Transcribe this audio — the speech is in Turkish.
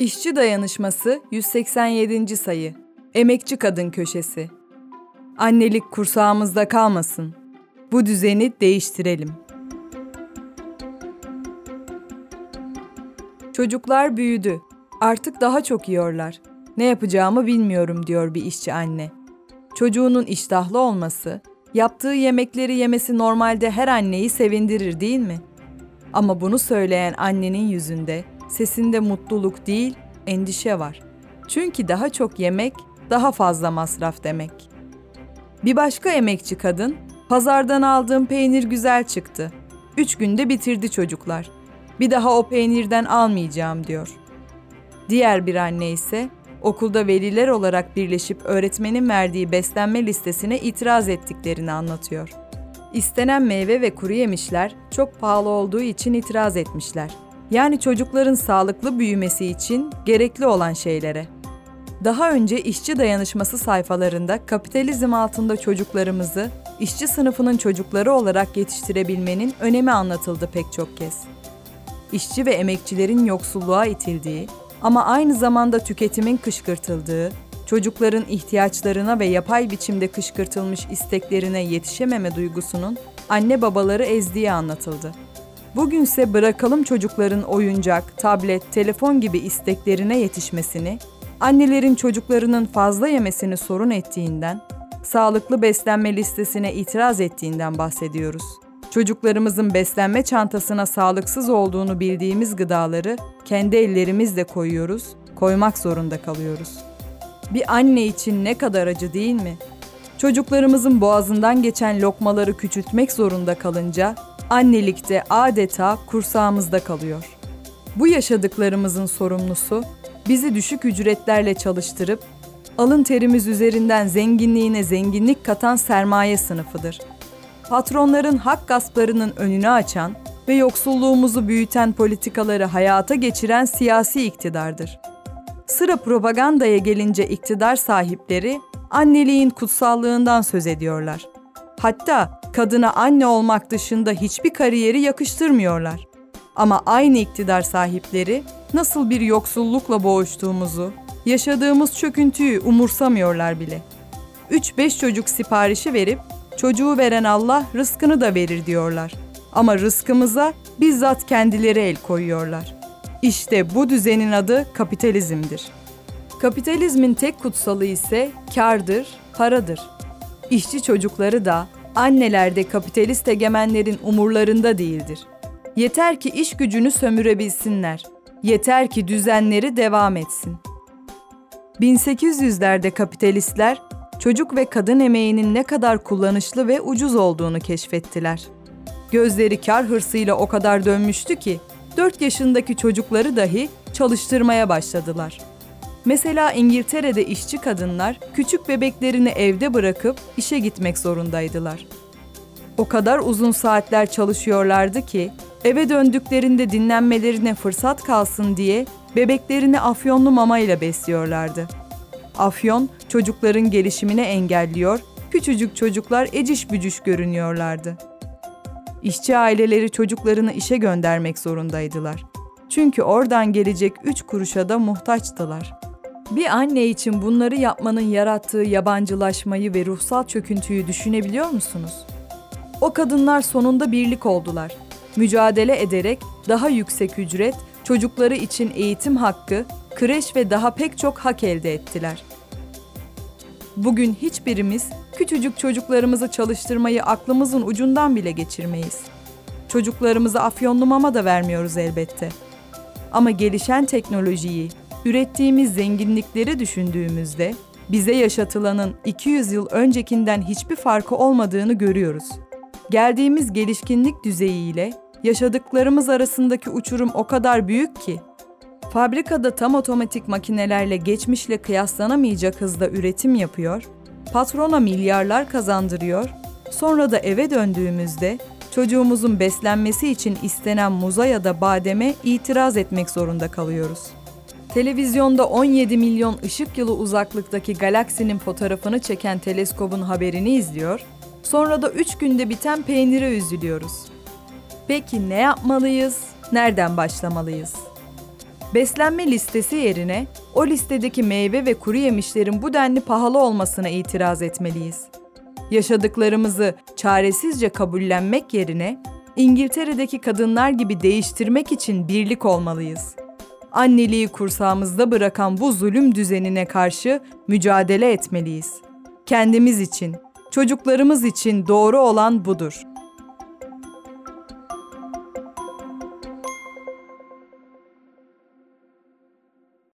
İşçi Dayanışması 187. sayı. Emekçi Kadın Köşesi. Annelik kursağımızda kalmasın. Bu düzeni değiştirelim. Çocuklar büyüdü. Artık daha çok yiyorlar. Ne yapacağımı bilmiyorum diyor bir işçi anne. Çocuğunun iştahlı olması, yaptığı yemekleri yemesi normalde her anneyi sevindirir değil mi? Ama bunu söyleyen annenin yüzünde, sesinde mutluluk değil, endişe var. Çünkü daha çok yemek, daha fazla masraf demek. Bir başka emekçi kadın, pazardan aldığım peynir güzel çıktı. Üç günde bitirdi çocuklar. Bir daha o peynirden almayacağım diyor. Diğer bir anne ise okulda veliler olarak birleşip öğretmenin verdiği beslenme listesine itiraz ettiklerini anlatıyor. İstenen meyve ve kuru yemişler çok pahalı olduğu için itiraz etmişler. Yani çocukların sağlıklı büyümesi için gerekli olan şeylere. Daha önce işçi dayanışması sayfalarında kapitalizm altında çocuklarımızı işçi sınıfının çocukları olarak yetiştirebilmenin önemi anlatıldı pek çok kez. İşçi ve emekçilerin yoksulluğa itildiği ama aynı zamanda tüketimin kışkırtıldığı, çocukların ihtiyaçlarına ve yapay biçimde kışkırtılmış isteklerine yetişememe duygusunun anne babaları ezdiği anlatıldı. Bugünse bırakalım çocukların oyuncak, tablet, telefon gibi isteklerine yetişmesini, annelerin çocuklarının fazla yemesini sorun ettiğinden, sağlıklı beslenme listesine itiraz ettiğinden bahsediyoruz. Çocuklarımızın beslenme çantasına sağlıksız olduğunu bildiğimiz gıdaları kendi ellerimizle koyuyoruz, koymak zorunda kalıyoruz. Bir anne için ne kadar acı değil mi? Çocuklarımızın boğazından geçen lokmaları küçültmek zorunda kalınca annelikte adeta kursağımızda kalıyor. Bu yaşadıklarımızın sorumlusu bizi düşük ücretlerle çalıştırıp alın terimiz üzerinden zenginliğine zenginlik katan sermaye sınıfıdır. Patronların hak gasplarının önünü açan ve yoksulluğumuzu büyüten politikaları hayata geçiren siyasi iktidardır. Sıra propagandaya gelince iktidar sahipleri anneliğin kutsallığından söz ediyorlar. Hatta kadına anne olmak dışında hiçbir kariyeri yakıştırmıyorlar. Ama aynı iktidar sahipleri nasıl bir yoksullukla boğuştuğumuzu, yaşadığımız çöküntüyü umursamıyorlar bile. 3-5 çocuk siparişi verip çocuğu veren Allah rızkını da verir diyorlar. Ama rızkımıza bizzat kendileri el koyuyorlar. İşte bu düzenin adı kapitalizmdir. Kapitalizmin tek kutsalı ise kardır, paradır. İşçi çocukları da anneler de kapitalist egemenlerin umurlarında değildir. Yeter ki iş gücünü sömürebilsinler. Yeter ki düzenleri devam etsin. 1800'lerde kapitalistler çocuk ve kadın emeğinin ne kadar kullanışlı ve ucuz olduğunu keşfettiler. Gözleri kar hırsıyla o kadar dönmüştü ki 4 yaşındaki çocukları dahi çalıştırmaya başladılar. Mesela İngiltere'de işçi kadınlar küçük bebeklerini evde bırakıp işe gitmek zorundaydılar. O kadar uzun saatler çalışıyorlardı ki eve döndüklerinde dinlenmelerine fırsat kalsın diye bebeklerini afyonlu mamayla besliyorlardı. Afyon çocukların gelişimini engelliyor, küçücük çocuklar eciş bücüş görünüyorlardı. İşçi aileleri çocuklarını işe göndermek zorundaydılar. Çünkü oradan gelecek üç kuruşa da muhtaçtılar. Bir anne için bunları yapmanın yarattığı yabancılaşmayı ve ruhsal çöküntüyü düşünebiliyor musunuz? O kadınlar sonunda birlik oldular. Mücadele ederek daha yüksek ücret, çocukları için eğitim hakkı, kreş ve daha pek çok hak elde ettiler. Bugün hiçbirimiz küçücük çocuklarımızı çalıştırmayı aklımızın ucundan bile geçirmeyiz. Çocuklarımıza afyonlu mama da vermiyoruz elbette. Ama gelişen teknolojiyi, ürettiğimiz zenginlikleri düşündüğümüzde bize yaşatılanın 200 yıl öncekinden hiçbir farkı olmadığını görüyoruz. Geldiğimiz gelişkinlik düzeyiyle yaşadıklarımız arasındaki uçurum o kadar büyük ki fabrikada tam otomatik makinelerle geçmişle kıyaslanamayacak hızda üretim yapıyor, patrona milyarlar kazandırıyor, sonra da eve döndüğümüzde çocuğumuzun beslenmesi için istenen muza ya da bademe itiraz etmek zorunda kalıyoruz. Televizyonda 17 milyon ışık yılı uzaklıktaki galaksinin fotoğrafını çeken teleskobun haberini izliyor, sonra da 3 günde biten peynire üzülüyoruz. Peki ne yapmalıyız? Nereden başlamalıyız? Beslenme listesi yerine o listedeki meyve ve kuru yemişlerin bu denli pahalı olmasına itiraz etmeliyiz. Yaşadıklarımızı çaresizce kabullenmek yerine İngiltere'deki kadınlar gibi değiştirmek için birlik olmalıyız. Anneliği kursağımızda bırakan bu zulüm düzenine karşı mücadele etmeliyiz. Kendimiz için, çocuklarımız için doğru olan budur.